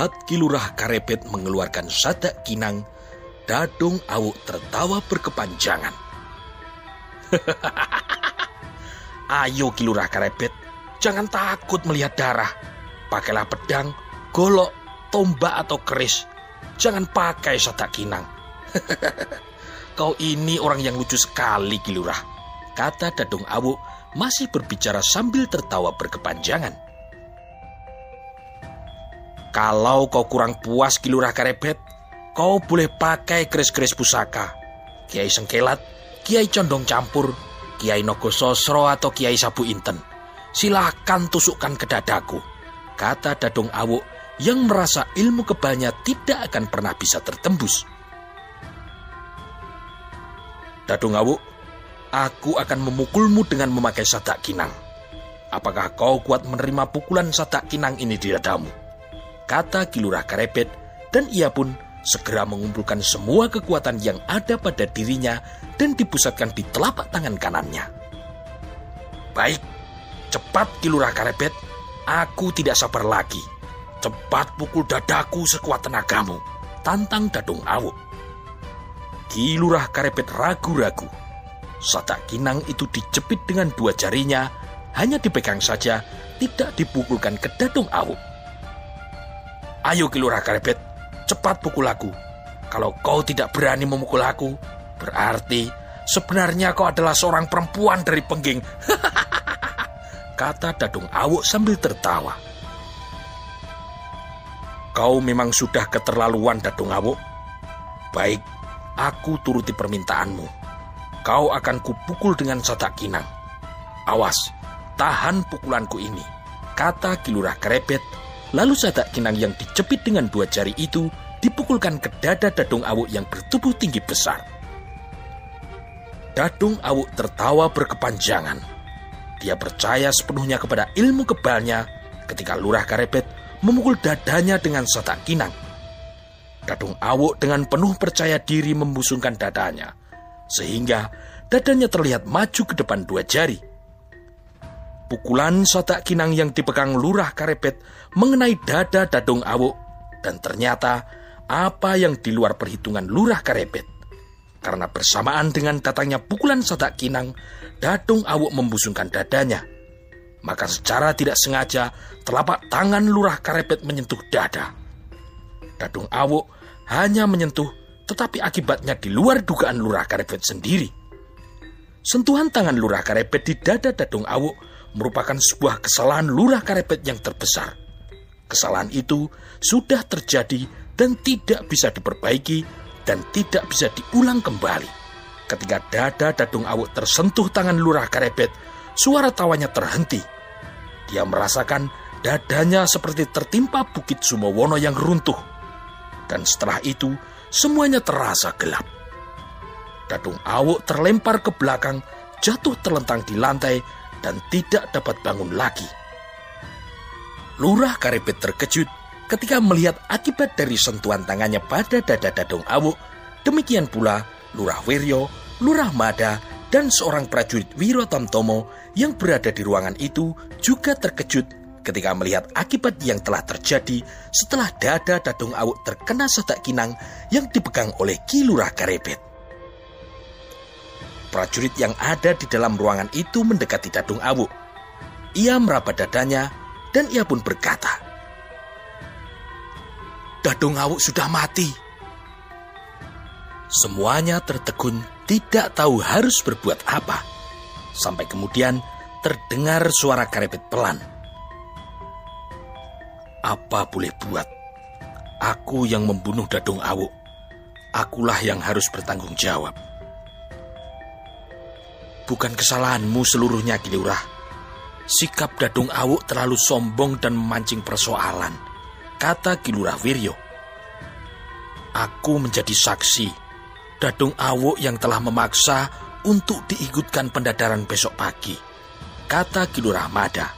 Melihat Kilurah Karepet mengeluarkan sadak kinang, Dadung Awuk tertawa berkepanjangan. Ayo Kilurah Karepet, jangan takut melihat darah. Pakailah pedang, golok, tombak atau keris. Jangan pakai sadak kinang. Kau ini orang yang lucu sekali, Kilurah. Kata Dadung Awuk masih berbicara sambil tertawa berkepanjangan. Kalau kau kurang puas Kilurah Karebet, kau boleh pakai keris-keris pusaka. Kiai Sengkelat, Kiai Condong Campur, Kiai Nogo Sosro atau Kiai Sabu Inten. Silahkan tusukkan ke dadaku. Kata Dadung Awuk yang merasa ilmu kebalnya tidak akan pernah bisa tertembus. Dadung Awuk, aku akan memukulmu dengan memakai sadak kinang. Apakah kau kuat menerima pukulan sadak kinang ini di dadamu? Kata Kilurah Karepet dan ia pun segera mengumpulkan semua kekuatan yang ada pada dirinya dan dipusatkan di telapak tangan kanannya. Baik, cepat Kilurah Karepet, aku tidak sabar lagi. Cepat pukul dadaku sekuat tenagamu, tantang Dadung Awuk. Kilurah Karepet ragu-ragu. Sadak kinang itu dijepit dengan dua jarinya, hanya dipegang saja, tidak dipukulkan ke Dadung Awuk. Ayo Kilurah Karepet, cepat pukul aku. Kalau kau tidak berani memukul aku, berarti sebenarnya kau adalah seorang perempuan dari pengging. Kata Dadung Awuk sambil tertawa. Kau memang sudah keterlaluan Dadung Awuk. Baik, aku turuti permintaanmu. Kau akan kupukul dengan sadak kinang. Awas, tahan pukulanku ini. Kata Kilurah Karepet Lalu sadak kinang yang dicepit dengan dua jari itu dipukulkan ke dada Dadung Awuk yang bertubuh tinggi besar. Dadung Awuk tertawa berkepanjangan. Dia percaya sepenuhnya kepada ilmu kebalnya ketika Lurah Karepet memukul dadanya dengan sadak kinang. Dadung Awuk dengan penuh percaya diri membusungkan dadanya, sehingga dadanya terlihat maju ke depan dua jari. Pukulan sadak kinang yang dipegang lurah karepet mengenai dada dadung awuk dan ternyata apa yang di luar perhitungan lurah karepet. Karena bersamaan dengan datangnya pukulan sadak kinang, dadung awuk membusungkan dadanya. Maka secara tidak sengaja telapak tangan lurah karepet menyentuh dada. Dadung awuk hanya menyentuh tetapi akibatnya di luar dugaan lurah karepet sendiri. Sentuhan tangan lurah karepet di dada dadung awuk merupakan sebuah kesalahan lurah karepet yang terbesar. Kesalahan itu sudah terjadi dan tidak bisa diperbaiki dan tidak bisa diulang kembali. Ketika dada Dadung Awuk tersentuh tangan lurah karepet, suara tawanya terhenti. Dia merasakan dadanya seperti tertimpa bukit Sumowono yang runtuh. Dan setelah itu, semuanya terasa gelap. Dadung Awuk terlempar ke belakang, jatuh terlentang di lantai, dan tidak dapat bangun lagi. Lurah Karepet terkejut ketika melihat akibat dari sentuhan tangannya pada dada Dadung Awuk. Demikian pula Lurah Wiryo, Lurah Mada, dan seorang prajurit Wiro Tamtomo yang berada di ruangan itu juga terkejut ketika melihat akibat yang telah terjadi setelah dada Dadung Awuk terkena sedak kinang yang dipegang oleh Ki Lurah Karepet. Prajurit yang ada di dalam ruangan itu mendekati Dadung Awu. Ia meraba dadanya dan ia pun berkata, Dadung Awu sudah mati. Semuanya tertegun tidak tahu harus berbuat apa. Sampai kemudian terdengar suara karepet pelan. Apa boleh buat? Aku yang membunuh Dadung Awu. Akulah yang harus bertanggung jawab. Bukan kesalahanmu seluruhnya, Kilurah. Sikap Dadung Awuk terlalu sombong dan memancing persoalan, kata Kilurah Wiryo. Aku menjadi saksi Dadung Awuk yang telah memaksa untuk diikutkan pendadaran besok pagi, kata Kilurah Mada.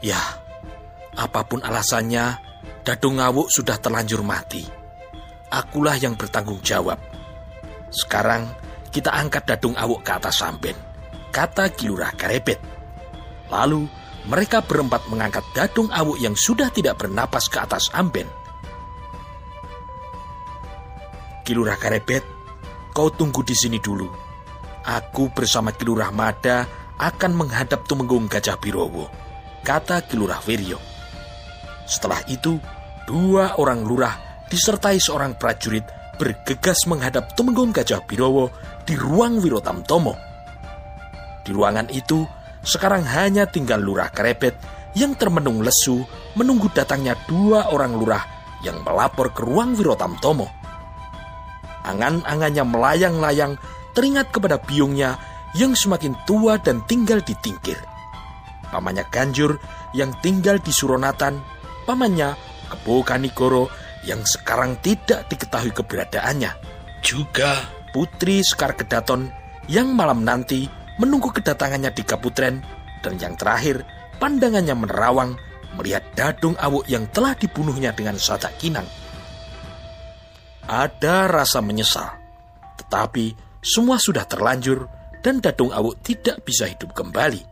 Ya, apa pun alasannya, Dadung Awuk sudah terlanjur mati. Akulah yang bertanggung jawab. Sekarang, kita angkat dadung awuk ke atas samben, kata Kilurah Karepet. Lalu mereka berempat mengangkat Dadung Awuk yang sudah tidak bernapas ke atas amben. Kilurah Karebet, kau tunggu di sini dulu. Aku bersama Kilurah Mada akan menghadap Tumenggung Gajah Birowo, kata Kilurah Wiryo. Setelah itu, dua orang lurah disertai seorang prajurit bergegas menghadap Tumenggung Gajah Birowo di ruang Wirotam Tomo. Di ruangan itu, sekarang hanya tinggal lurah Karebet yang termenung lesu menunggu datangnya dua orang lurah yang melapor ke ruang Wirotam Tomo. Angan-angannya melayang-layang teringat kepada biungnya yang semakin tua dan tinggal di Tingkir. Pamannya Ganjur yang tinggal di Suronatan, pamannya Kebo Kanigoro yang sekarang tidak diketahui keberadaannya. Juga Putri Sekar Kedaton yang malam nanti menunggu kedatangannya di Kaputren, dan yang terakhir, pandangannya menerawang melihat Dadung Awuk yang telah dibunuhnya dengan sadak kinang. Ada rasa menyesal, tetapi semua sudah terlanjur dan Dadung Awuk tidak bisa hidup kembali.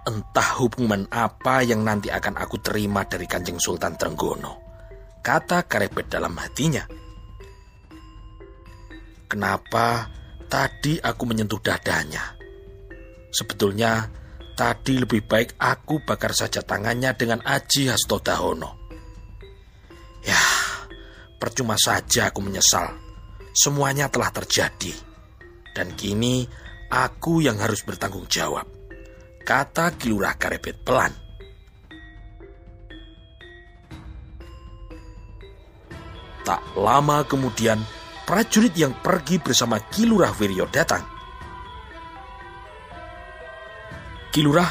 Entah hukuman apa yang nanti akan aku terima dari Kanjeng Sultan Trenggono, kata Karepet dalam hatinya. Kenapa Tadi aku menyentuh dadanya. Sebetulnya tadi lebih baik aku bakar saja tangannya dengan Aji Hasto Dahono. Ya, percuma saja aku menyesal. Semuanya telah terjadi. Dan kini aku yang harus bertanggung jawab. Kata Kilurah Karebet pelan. Tak lama kemudian prajurit yang pergi bersama Kilurah Wiryo datang. Kilurah,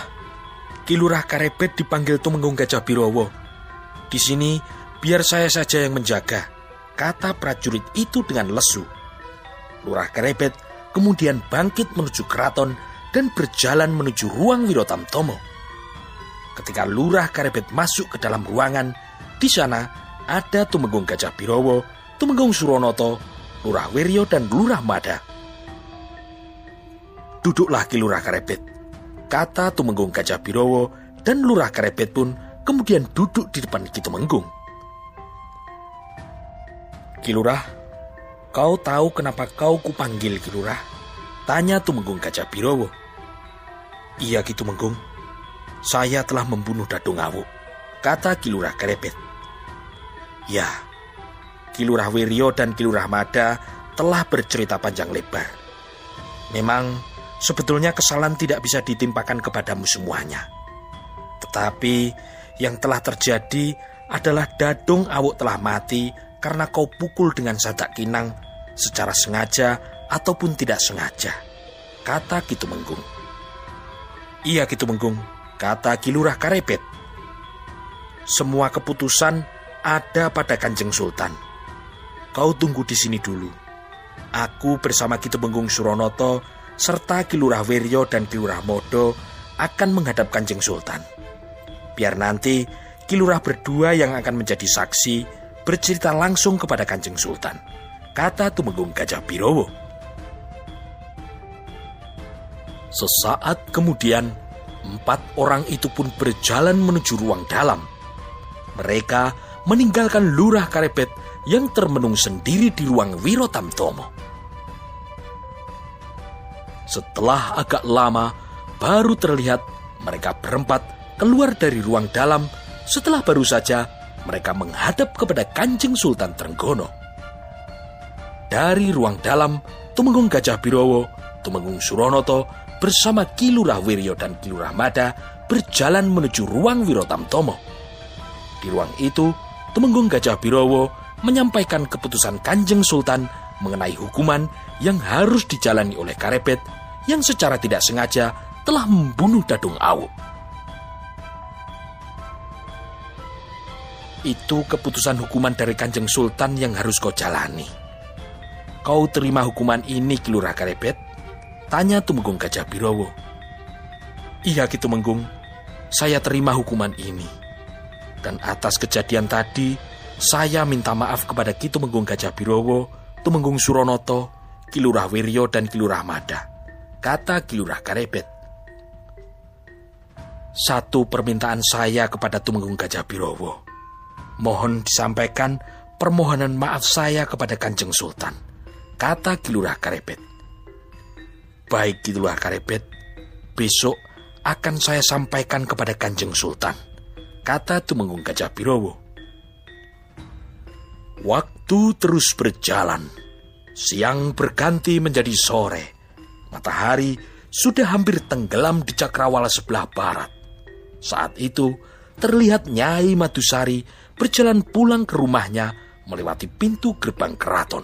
Kilurah Karebet dipanggil Tumenggung Gajah Birowo. Di sini biar saya saja yang menjaga, kata prajurit itu dengan lesu. Lurah Karebet kemudian bangkit menuju keraton dan berjalan menuju ruang Wirotam Tomo. Ketika Lurah Karebet masuk ke dalam ruangan, di sana ada Tumenggung Gajah Birowo, Tumenggung Suronoto, Lurah Wiryo dan Lurah Mada. Duduklah Ki Lurah Karebet, kata Tumenggung Gajah Birowo dan Lurah Karebet pun kemudian duduk di depan Ki Tumenggung. Ki Lurah, kau tahu kenapa kau kupanggil Ki Lurah? Tanya Tumenggung Gajah Birowo. Iya Ki Tumenggung, saya telah membunuh Dadung Awu, kata Ki Lurah Karebet. Ya, Kilurah Wiryo dan Kilurah Mada telah bercerita panjang lebar. Memang sebetulnya kesalahan tidak bisa ditimpakan kepadamu semuanya. Tetapi yang telah terjadi adalah Dadung Awuk telah mati karena kau pukul dengan sadak kinang secara sengaja ataupun tidak sengaja. Kata Kitu Menggung. Iya Kitu Menggung, kata Kilurah Karepet. Semua keputusan ada pada Kanjeng Sultan Kau tunggu di sini dulu. Aku bersama Kitu Benggung Suronoto serta Kilurah Wiryo dan Kilurah Modo akan menghadap Kanjeng Sultan. Biar nanti Kilurah berdua yang akan menjadi saksi bercerita langsung kepada Kanjeng Sultan. Kata Tumenggung Gajah Birowo. Sesaat kemudian, empat orang itu pun berjalan menuju ruang dalam. Mereka meninggalkan Lurah Karebet yang termenung sendiri di ruang Wirotamtomo. Setelah agak lama, baru terlihat mereka berempat keluar dari ruang dalam setelah baru saja mereka menghadap kepada Kanjeng Sultan Trenggono. Dari ruang dalam, Tumenggung Gajah Birowo, Tumenggung Suronoto, bersama Kilurah Wiryo dan Kilurah Mada berjalan menuju ruang Wirotamtomo. Di ruang itu, Tumenggung Gajah Birowo menyampaikan keputusan Kanjeng Sultan mengenai hukuman yang harus dijalani oleh Karebet yang secara tidak sengaja telah membunuh Dadung Awu. Itu keputusan hukuman dari Kanjeng Sultan yang harus kau jalani. Kau terima hukuman ini, Kilurah Karebet? Tanya Tumenggung Gajah Birowo. Iya, Ki Tumenggung. Saya terima hukuman ini. Dan atas kejadian tadi, saya minta maaf kepada Ki Tumenggung Gajah Birowo, Tumenggung Suronoto, Kilurah Wiryo, dan Kilurah Mada. Kata Kilurah Karebet. satu permintaan saya kepada Tumenggung Gajah Birowo. Mohon disampaikan permohonan maaf saya kepada Kanjeng Sultan, kata Kilurah Karepet. Baik Kilurah Karepet, besok akan saya sampaikan kepada Kanjeng Sultan, kata Tumenggung Gajah Birowo. Waktu terus berjalan. Siang berganti menjadi sore. Matahari sudah hampir tenggelam di cakrawala sebelah barat. Saat itu, terlihat Nyai Madusari berjalan pulang ke rumahnya melewati pintu gerbang keraton.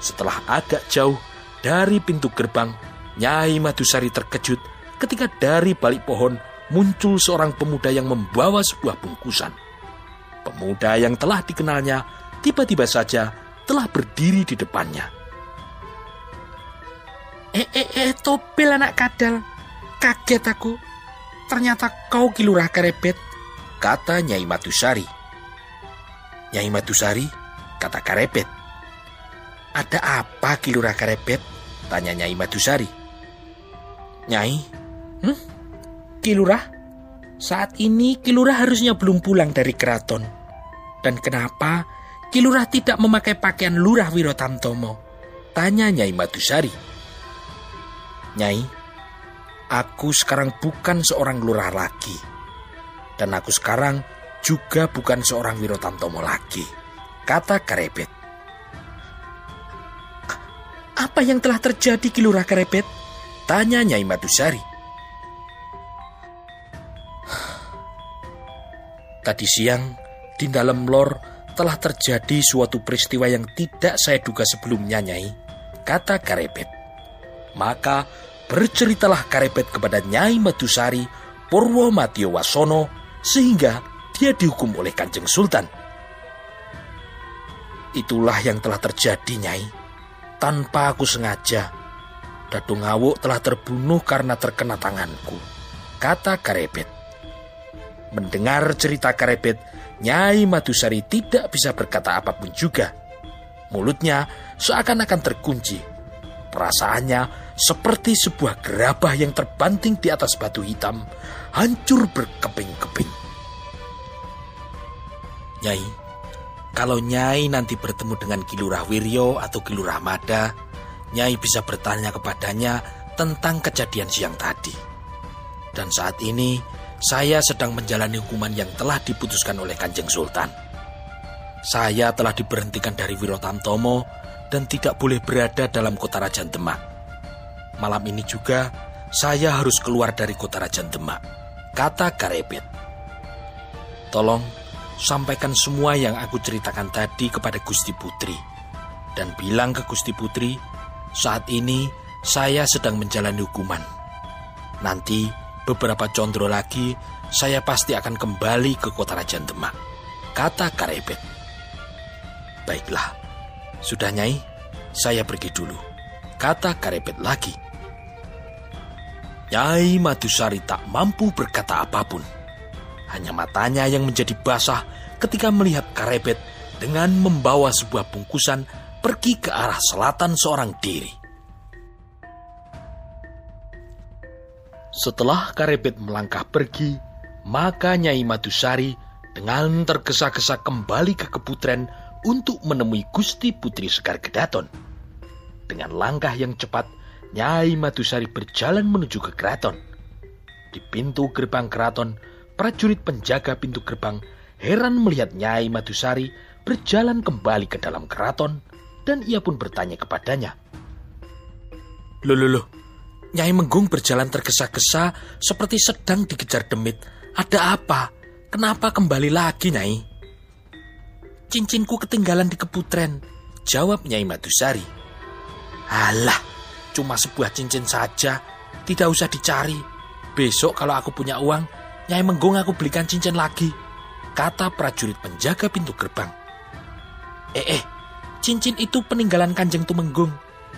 Setelah agak jauh dari pintu gerbang, Nyai Madusari terkejut ketika dari balik pohon muncul seorang pemuda yang membawa sebuah bungkusan. Pemuda yang telah dikenalnya tiba-tiba saja telah berdiri di depannya. Eh, eh, eh, topel anak kadal. Kaget aku. Ternyata kau kilurah karebet, kata Nyai Matusari. Nyai Matusari, kata karebet. Ada apa kilurah karebet? Tanya Nyai Matusari. Nyai, hmm? Kilurah? Saat ini Kilurah harusnya belum pulang dari keraton. Dan kenapa Kilurah tidak memakai pakaian Lurah Wirotamtomo? Tanya Nyai Madusari. Nyai, aku sekarang bukan seorang lurah lagi. Dan aku sekarang juga bukan seorang Wirotamtomo lagi. Kata Karebet. Apa yang telah terjadi Kilurah Karebet? Tanya Nyai Madusari. Tadi siang, di dalam lor telah terjadi suatu peristiwa yang tidak saya duga sebelumnya, Nyai. Kata Karebet. Maka berceritalah Karebet kepada Nyai Madusari Purwo Matio Wasono sehingga dia dihukum oleh Kanjeng Sultan. Itulah yang telah terjadi, Nyai. Tanpa aku sengaja, Dadung Awuk telah terbunuh karena terkena tanganku. Kata Karebet. Mendengar cerita Karebet, Nyai Madusari tidak bisa berkata apa pun juga. Mulutnya seakan-akan terkunci. Perasaannya seperti sebuah gerabah yang terbanting di atas batu hitam, hancur berkeping-keping. Nyai, kalau Nyai nanti bertemu dengan Kilurah Wiryo atau Kilurah Mada, Nyai bisa bertanya kepadanya tentang kejadian siang tadi. Dan saat ini, saya sedang menjalani hukuman yang telah diputuskan oleh Kanjeng Sultan. Saya telah diberhentikan dari Wirotamtomo dan tidak boleh berada dalam kota Raja Demak. Malam ini juga saya harus keluar dari kota Raja Demak, kata Karebet. Tolong sampaikan semua yang aku ceritakan tadi kepada Gusti Putri dan bilang ke Gusti Putri, saat ini saya sedang menjalani hukuman. Nanti Beberapa condro lagi, saya pasti akan kembali ke kota Raja Demak. Kata Karebet. Baiklah, sudah nyai, saya pergi dulu. Kata Karebet lagi. Nyai Madusari tak mampu berkata apa pun. Hanya matanya yang menjadi basah ketika melihat Karebet dengan membawa sebuah bungkusan pergi ke arah selatan seorang diri. Setelah Karebet melangkah pergi, maka Nyai Madusari dengan tergesa-gesa kembali ke keputren untuk menemui Gusti Putri Sekar Gedaton. Dengan langkah yang cepat, Nyai Madusari berjalan menuju ke keraton. Di pintu gerbang keraton, prajurit penjaga pintu gerbang heran melihat Nyai Madusari berjalan kembali ke dalam keraton dan ia pun bertanya kepadanya. Loh, loh, loh, Nyai Menggung berjalan tergesa-gesa seperti sedang dikejar demit. Ada apa? Kenapa kembali lagi, Nyai? Cincinku ketinggalan di keputren, jawab Nyai Madusari. Alah, cuma sebuah cincin saja, tidak usah dicari. Besok kalau aku punya uang, Nyai Menggung aku belikan cincin lagi, kata prajurit penjaga pintu gerbang. Eh, eh, cincin itu peninggalan Kanjeng Tumenggung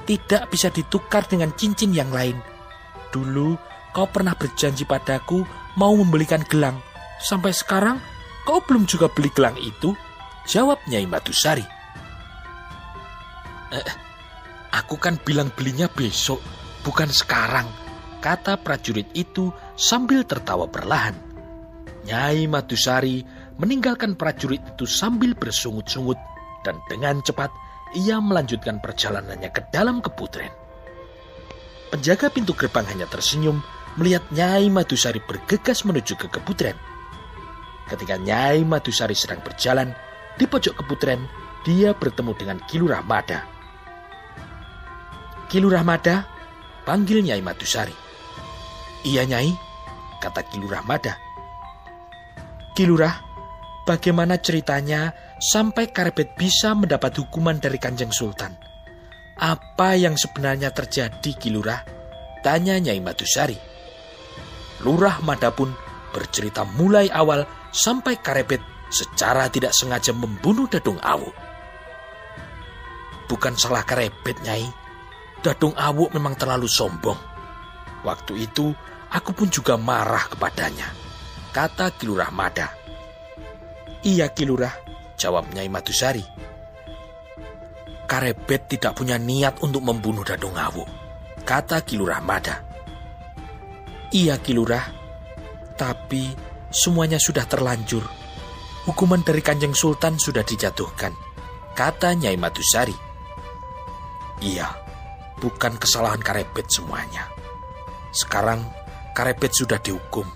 tidak bisa ditukar dengan cincin yang lain. Dulu kau pernah berjanji padaku mau membelikan gelang. Sampai sekarang kau belum juga beli gelang itu? Jawab Nyai Madusari. Eh, aku kan bilang belinya besok, bukan sekarang. kata prajurit itu sambil tertawa perlahan. Nyai Madusari meninggalkan prajurit itu sambil bersungut-sungut dan dengan cepat ia melanjutkan perjalanannya ke dalam keputren. Penjaga pintu gerbang hanya tersenyum melihat Nyai Madusari bergegas menuju ke keputren. Ketika Nyai Madusari sedang berjalan di pojok keputren, dia bertemu dengan Kilurah Mada. Kilurah Mada, panggil Nyai Madusari. Iya Nyai, kata Kilurah Mada. Kilurah, bagaimana ceritanya sampai Karebet bisa mendapat hukuman dari Kanjeng Sultan? Apa yang sebenarnya terjadi, Kilurah? Tanya Nyai Madusari. Lurah Mada pun bercerita mulai awal sampai Karebet secara tidak sengaja membunuh Dadung Awu. Bukan salah Karebet, Nyai. Dadung Awu memang terlalu sombong. Waktu itu, aku pun juga marah kepadanya. Kata Kilurah Mada. Iya Kilurah, jawab Nyai Madusari. Karebet tidak punya niat untuk membunuh Dadung Awu. Kata Kilurah Mada. Iya Kilurah, tapi semuanya sudah terlanjur. Hukuman dari Kanjeng Sultan sudah dijatuhkan. Kata Nyai Madusari. Iya, bukan kesalahan Karebet semuanya. Sekarang Karebet sudah dihukum,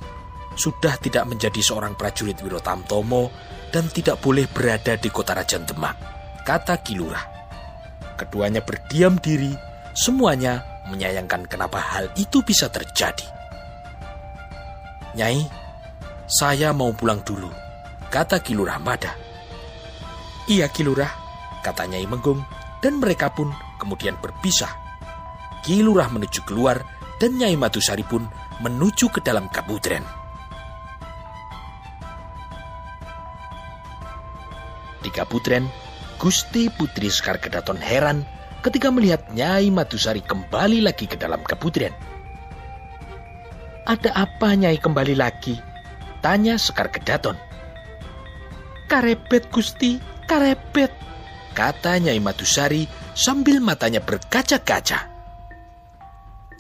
sudah tidak menjadi seorang prajurit Wirotamtomo dan tidak boleh berada di kota Rajan Demak, kata Kilurah. Keduanya berdiam diri, semuanya menyayangkan kenapa hal itu bisa terjadi. Nyai, saya mau pulang dulu, kata Kilurah Mada. Iya Kilurah, kata Nyai Menggung, dan mereka pun kemudian berpisah. Kilurah menuju keluar dan Nyai Madusari pun menuju ke dalam kabutren. Kabutren, Gusti Putri Sekar Kedaton heran ketika melihat Nyai Madusari kembali lagi ke dalam kabutren. Ada apa Nyai kembali lagi? Tanya Sekar Kedaton. Karebet Gusti, karebet, kata Nyai Madusari sambil matanya berkaca-kaca.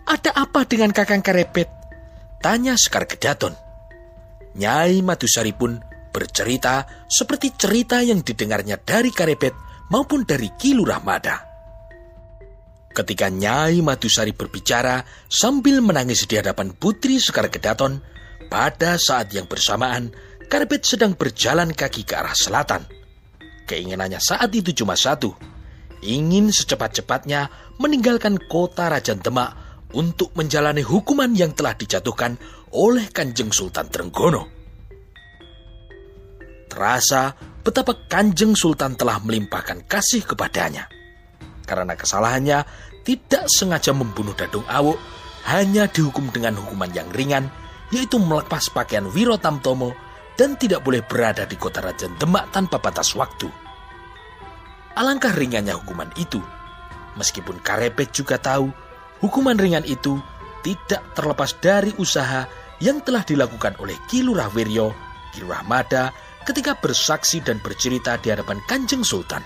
Ada apa dengan Kakang Karebet? Tanya Sekar Kedaton. Nyai Madusari pun bercerita seperti cerita yang didengarnya dari Karebet maupun dari Kilurah Mada. Ketika Nyai Madusari berbicara sambil menangis di hadapan Putri Sekar Kedaton, pada saat yang bersamaan Karebet sedang berjalan kaki ke arah selatan. Keinginannya saat itu cuma satu, ingin secepat-cepatnya meninggalkan kota Raja Demak untuk menjalani hukuman yang telah dijatuhkan oleh Kanjeng Sultan Trenggono. Terasa betapa Kanjeng Sultan telah melimpahkan kasih kepadanya. Karena kesalahannya tidak sengaja membunuh Dadung Awu, hanya dihukum dengan hukuman yang ringan, yaitu melepas pakaian Wiro Tamtomo dan tidak boleh berada di kota Raja Demak tanpa batas waktu. Alangkah ringannya hukuman itu, meskipun Karebet juga tahu hukuman ringan itu tidak terlepas dari usaha yang telah dilakukan oleh Kilurah Wiryo, Kilurah Mada, ketika bersaksi dan bercerita di hadapan Kanjeng Sultan.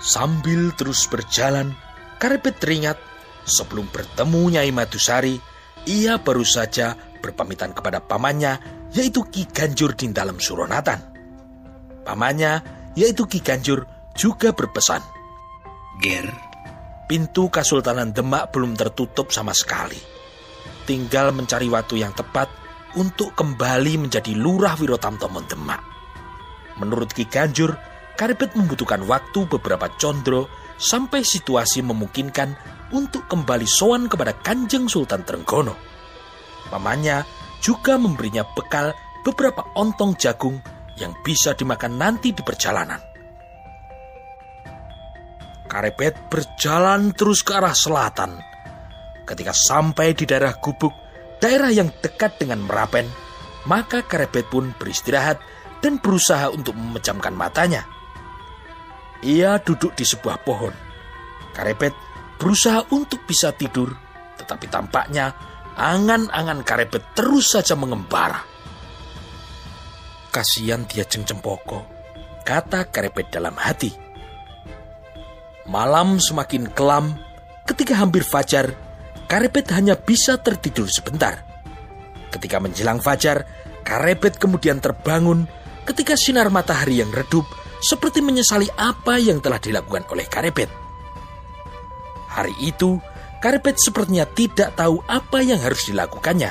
Sambil terus berjalan, Karebet teringat sebelum bertemu Nyai Madusari, ia baru saja berpamitan kepada pamannya, yaitu Ki Ganjur di dalam Suronatan. Pamannya, yaitu Ki Ganjur, juga berpesan. Ger, pintu Kesultanan Demak belum tertutup sama sekali. Tinggal mencari waktu yang tepat untuk kembali menjadi Lurah Wirotamtomo Demak. Menurut Ki Ganjur, Karebet membutuhkan waktu beberapa condro sampai situasi memungkinkan untuk kembali soan kepada Kanjeng Sultan Trenggono. Pamannya juga memberinya bekal beberapa ontong jagung yang bisa dimakan nanti di perjalanan. Karebet berjalan terus ke arah selatan. Ketika sampai di daerah gubuk, daerah yang dekat dengan Merapen, maka Karebet pun beristirahat dan berusaha untuk memejamkan matanya. Ia duduk di sebuah pohon. Karebet berusaha untuk bisa tidur, tetapi tampaknya angan-angan Karebet terus saja mengembara. Kasihan dia Jeng Cempoko, kata Karebet dalam hati. Malam semakin kelam ketika hampir fajar, Karepet hanya bisa tertidur sebentar. Ketika menjelang fajar, Karepet kemudian terbangun ketika sinar matahari yang redup seperti menyesali apa yang telah dilakukan oleh Karepet. Hari itu, Karepet sepertinya tidak tahu apa yang harus dilakukannya.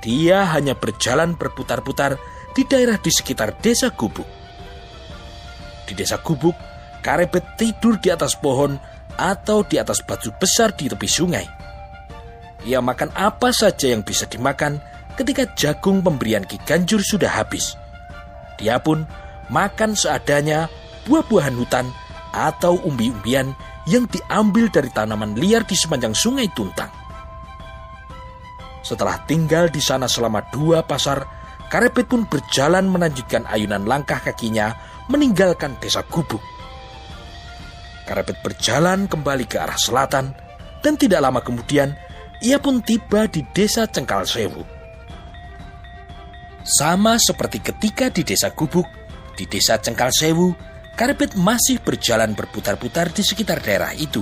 Dia hanya berjalan berputar-putar di daerah di sekitar desa Gubuk. Di desa Gubuk, Karepet tidur di atas pohon atau di atas batu besar di tepi sungai. Ia makan apa saja yang bisa dimakan ketika jagung pemberian Ki Ganjur sudah habis. Dia pun makan seadanya buah-buahan hutan atau umbi-umbian yang diambil dari tanaman liar di sepanjang sungai Tuntang. Setelah tinggal di sana selama dua pasar, Karepet pun berjalan melanjutkan ayunan langkah kakinya meninggalkan desa Gubuk. Karepet berjalan kembali ke arah selatan dan tidak lama kemudian ia pun tiba di desa Cengkal Sewu. Sama seperti ketika di desa Gubuk, di desa Cengkal Sewu, Karepet masih berjalan berputar-putar di sekitar daerah itu.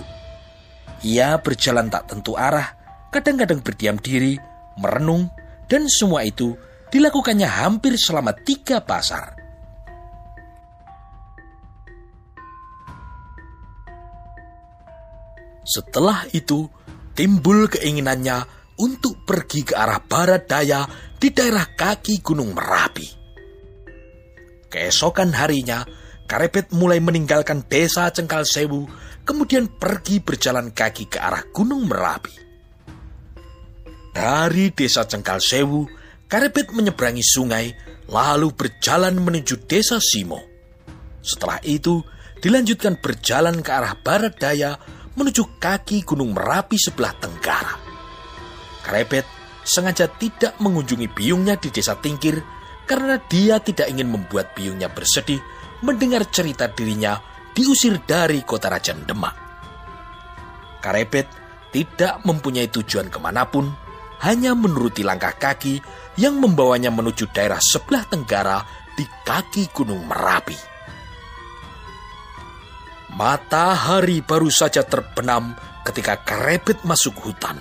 Ia berjalan tak tentu arah, kadang-kadang berdiam diri, merenung, dan semua itu dilakukannya hampir selama tiga pasar. Setelah itu, timbul keinginannya untuk pergi ke arah barat daya di daerah kaki Gunung Merapi. Keesokan harinya, Karepet mulai meninggalkan desa Cengkal Sewu, kemudian pergi berjalan kaki ke arah Gunung Merapi. Dari desa Cengkal Sewu, Karepet menyeberangi sungai, lalu berjalan menuju desa Simo. Setelah itu, dilanjutkan berjalan ke arah barat daya menuju kaki Gunung Merapi sebelah tenggara. Karepet sengaja tidak mengunjungi biungnya di desa Tingkir karena dia tidak ingin membuat biungnya bersedih mendengar cerita dirinya diusir dari kota Rajan Demak. Karepet tidak mempunyai tujuan ke mana pun, hanya menuruti langkah kaki yang membawanya menuju daerah sebelah tenggara di kaki Gunung Merapi. Matahari baru saja terbenam ketika Karepet masuk hutan.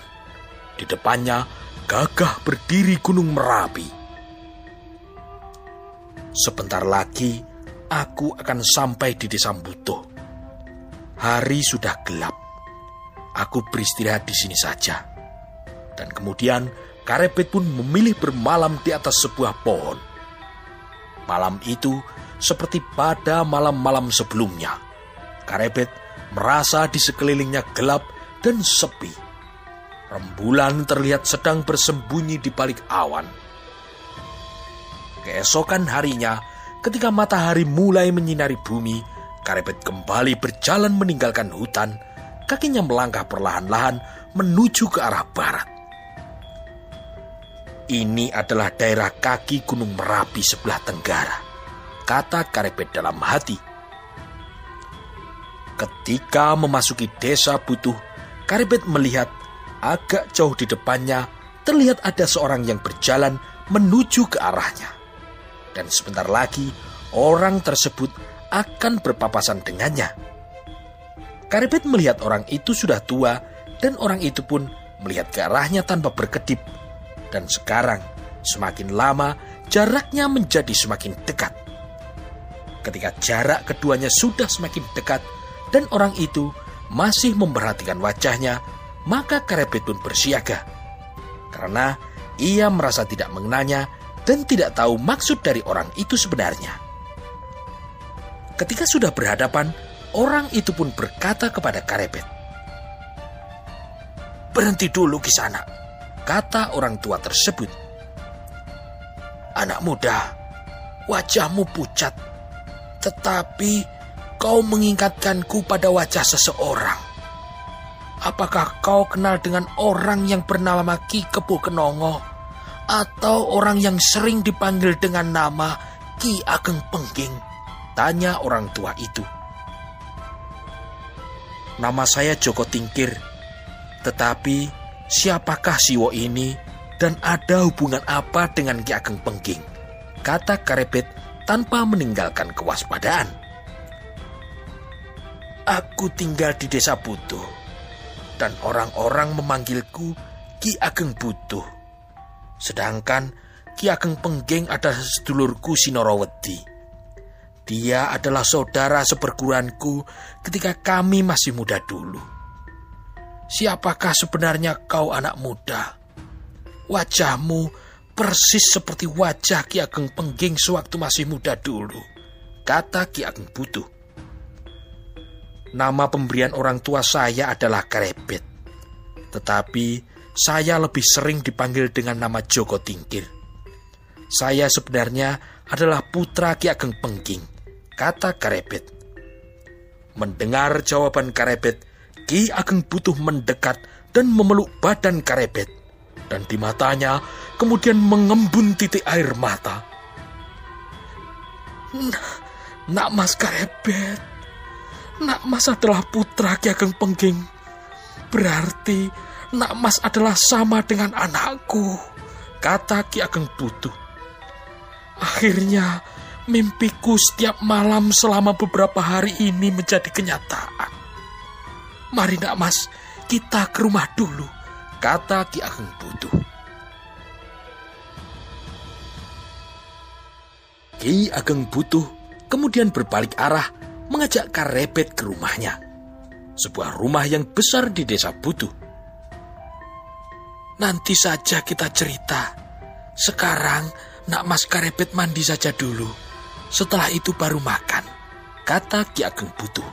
Di depannya gagah berdiri Gunung Merapi. Sebentar lagi aku akan sampai di desa Butuh. Hari sudah gelap. Aku beristirahat di sini saja. Dan kemudian Karepet pun memilih bermalam di atas sebuah pohon. Malam itu seperti pada malam-malam sebelumnya. Karepet merasa di sekelilingnya gelap dan sepi. Rembulan terlihat sedang bersembunyi di balik awan. Keesokan harinya, ketika matahari mulai menyinari bumi, Karepet kembali berjalan meninggalkan hutan. Kakinya melangkah perlahan-lahan menuju ke arah barat. Ini adalah daerah kaki Gunung Merapi sebelah tenggara, kata Karepet dalam hati. Ketika memasuki desa Butuh, Karepet melihat agak jauh di depannya terlihat ada seorang yang berjalan menuju ke arahnya. Dan sebentar lagi orang tersebut akan berpapasan dengannya. Karepet melihat orang itu sudah tua dan orang itu pun melihat ke arahnya tanpa berkedip dan sekarang, semakin lama, jaraknya menjadi semakin dekat. Ketika jarak keduanya sudah semakin dekat dan orang itu masih memperhatikan wajahnya, maka Karepet pun bersiaga. Karena ia merasa tidak mengenanya dan tidak tahu maksud dari orang itu sebenarnya. Ketika sudah berhadapan, orang itu pun berkata kepada Karepet, Berhenti dulu di sana kata orang tua tersebut. Anak muda, wajahmu pucat, tetapi kau mengingatkanku pada wajah seseorang. Apakah kau kenal dengan orang yang bernama Ki Kepo Kenongo atau orang yang sering dipanggil dengan nama Ki Ageng Pengging? Tanya orang tua itu. Nama saya Joko Tingkir, tetapi Siapakah Siwo ini dan ada hubungan apa dengan Ki Ageng Pengging? Kata Karepet tanpa meninggalkan kewaspadaan. Aku tinggal di desa Butuh. dan orang-orang memanggilku Ki Ageng Butuh. Sedangkan Ki Ageng Pengging adalah sedulurku Sinorowedi. Dia adalah saudara seperguruanku ketika kami masih muda dulu. Siapakah sebenarnya kau anak muda? Wajahmu persis seperti wajah Ki Ageng Pengging sewaktu masih muda dulu, kata Ki Ageng Butuh. Nama pemberian orang tua saya adalah Karebet. Tetapi saya lebih sering dipanggil dengan nama Joko Tingkir. Saya sebenarnya adalah putra Ki Ageng Pengging, kata Karebet. Mendengar jawaban Karebet, Ki Ageng Butuh mendekat dan memeluk badan Karebet. Dan di matanya kemudian mengembun titik air mata. Nak mas Karebet, Nak Mas adalah putra Ki Ageng Pengging. Berarti Nak Mas adalah sama dengan anakku, kata Ki Ageng Butuh. Akhirnya mimpiku setiap malam selama beberapa hari ini menjadi kenyataan. Mari Nak Mas, kita ke rumah dulu, kata Ki Ageng Butuh. Ki Ageng Butuh kemudian berbalik arah mengajak Karebet ke rumahnya. Sebuah rumah yang besar di desa Butuh. Nanti saja kita cerita. Sekarang nak mas Karebet mandi saja dulu. Setelah itu baru makan, kata Ki Ageng Butuh.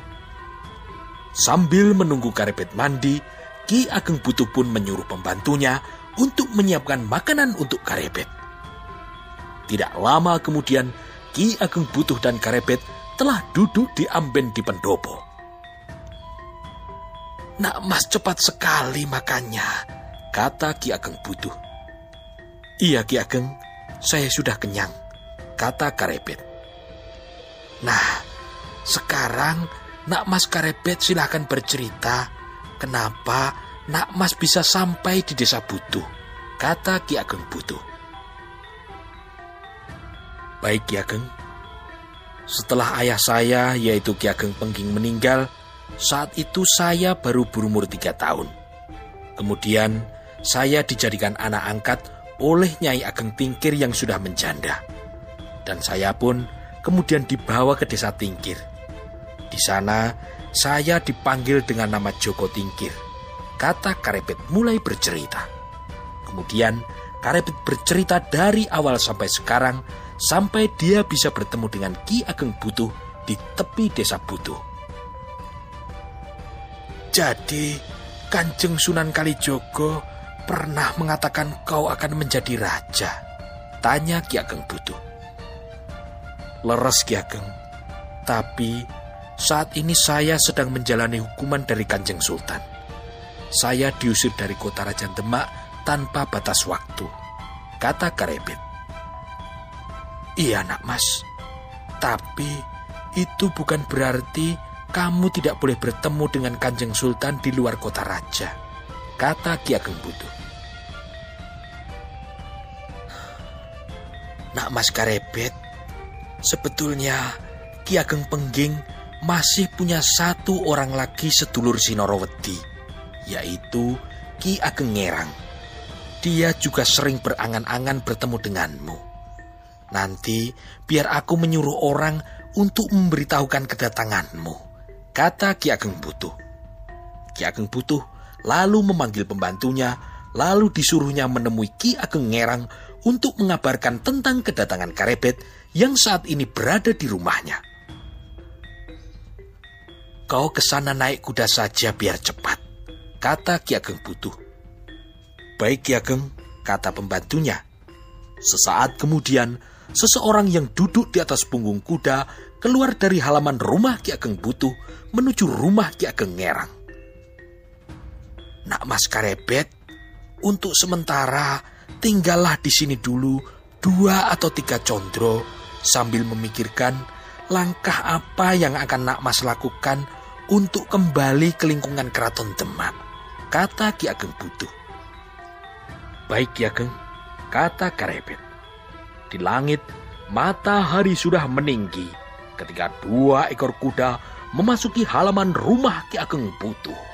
Sambil menunggu Karebet mandi, Ki Ageng Butuh pun menyuruh pembantunya untuk menyiapkan makanan untuk Karebet. Tidak lama kemudian, Ki Ageng Butuh dan Karebet telah duduk di amben di pendopo. Nak mas cepat sekali makannya, kata Ki Ageng Butuh. Iya Ki Ageng, saya sudah kenyang, kata Karebet. Nah, sekarang Nak Mas Karebet silahkan bercerita kenapa Nak Mas bisa sampai di desa Butuh, kata Ki Ageng Butuh. Baik Ki Ageng, setelah ayah saya, yaitu Ki Ageng Pengging meninggal, saat itu saya baru berumur tiga tahun. Kemudian, saya dijadikan anak angkat oleh Nyai Ageng Tingkir yang sudah menjanda. Dan saya pun kemudian dibawa ke desa Tingkir. Di sana, saya dipanggil dengan nama Joko Tingkir. Kata Karepet mulai bercerita. Kemudian, Karepet bercerita dari awal sampai sekarang sampai dia bisa bertemu dengan Ki Ageng Butuh di tepi desa Butuh. Jadi, Kanjeng Sunan Kalijogo pernah mengatakan kau akan menjadi raja? Tanya Ki Ageng Butuh. Leres Ki Ageng, tapi saat ini saya sedang menjalani hukuman dari Kanjeng Sultan. Saya diusir dari kota Raja Demak tanpa batas waktu, kata Karebet. Iya nak mas, tapi itu bukan berarti kamu tidak boleh bertemu dengan Kanjeng Sultan di luar kota raja, kata Ki Ageng Butuh. Nak mas Karebet, sebetulnya Ki Ageng Pengging masih punya satu orang lagi sedulur Sinorowedi, yaitu Ki Ageng Ngerang. Dia juga sering berangan-angan bertemu denganmu. Nanti biar aku menyuruh orang untuk memberitahukan kedatanganmu, kata Ki Ageng Butuh. Ki Ageng Butuh lalu memanggil pembantunya, lalu disuruhnya menemui Ki Ageng Ngerang untuk mengabarkan tentang kedatangan Karebet yang saat ini berada di rumahnya. Kau ke sana naik kuda saja biar cepat, kata Ki Ageng Butuh. Baik Ki Ageng, kata pembantunya. Sesaat kemudian, seseorang yang duduk di atas punggung kuda keluar dari halaman rumah Ki Ageng Butuh menuju rumah Ki Ageng Ngerang. Nak Mas Karebet, untuk sementara tinggallah di sini dulu dua atau tiga condro sambil memikirkan langkah apa yang akan Nak Mas lakukan untuk kembali ke lingkungan keraton Demak, kata Ki Ageng Butuh. Baik Ki Ageng, kata Karebet. Di langit, matahari sudah meninggi ketika dua ekor kuda memasuki halaman rumah Ki Ageng Butuh.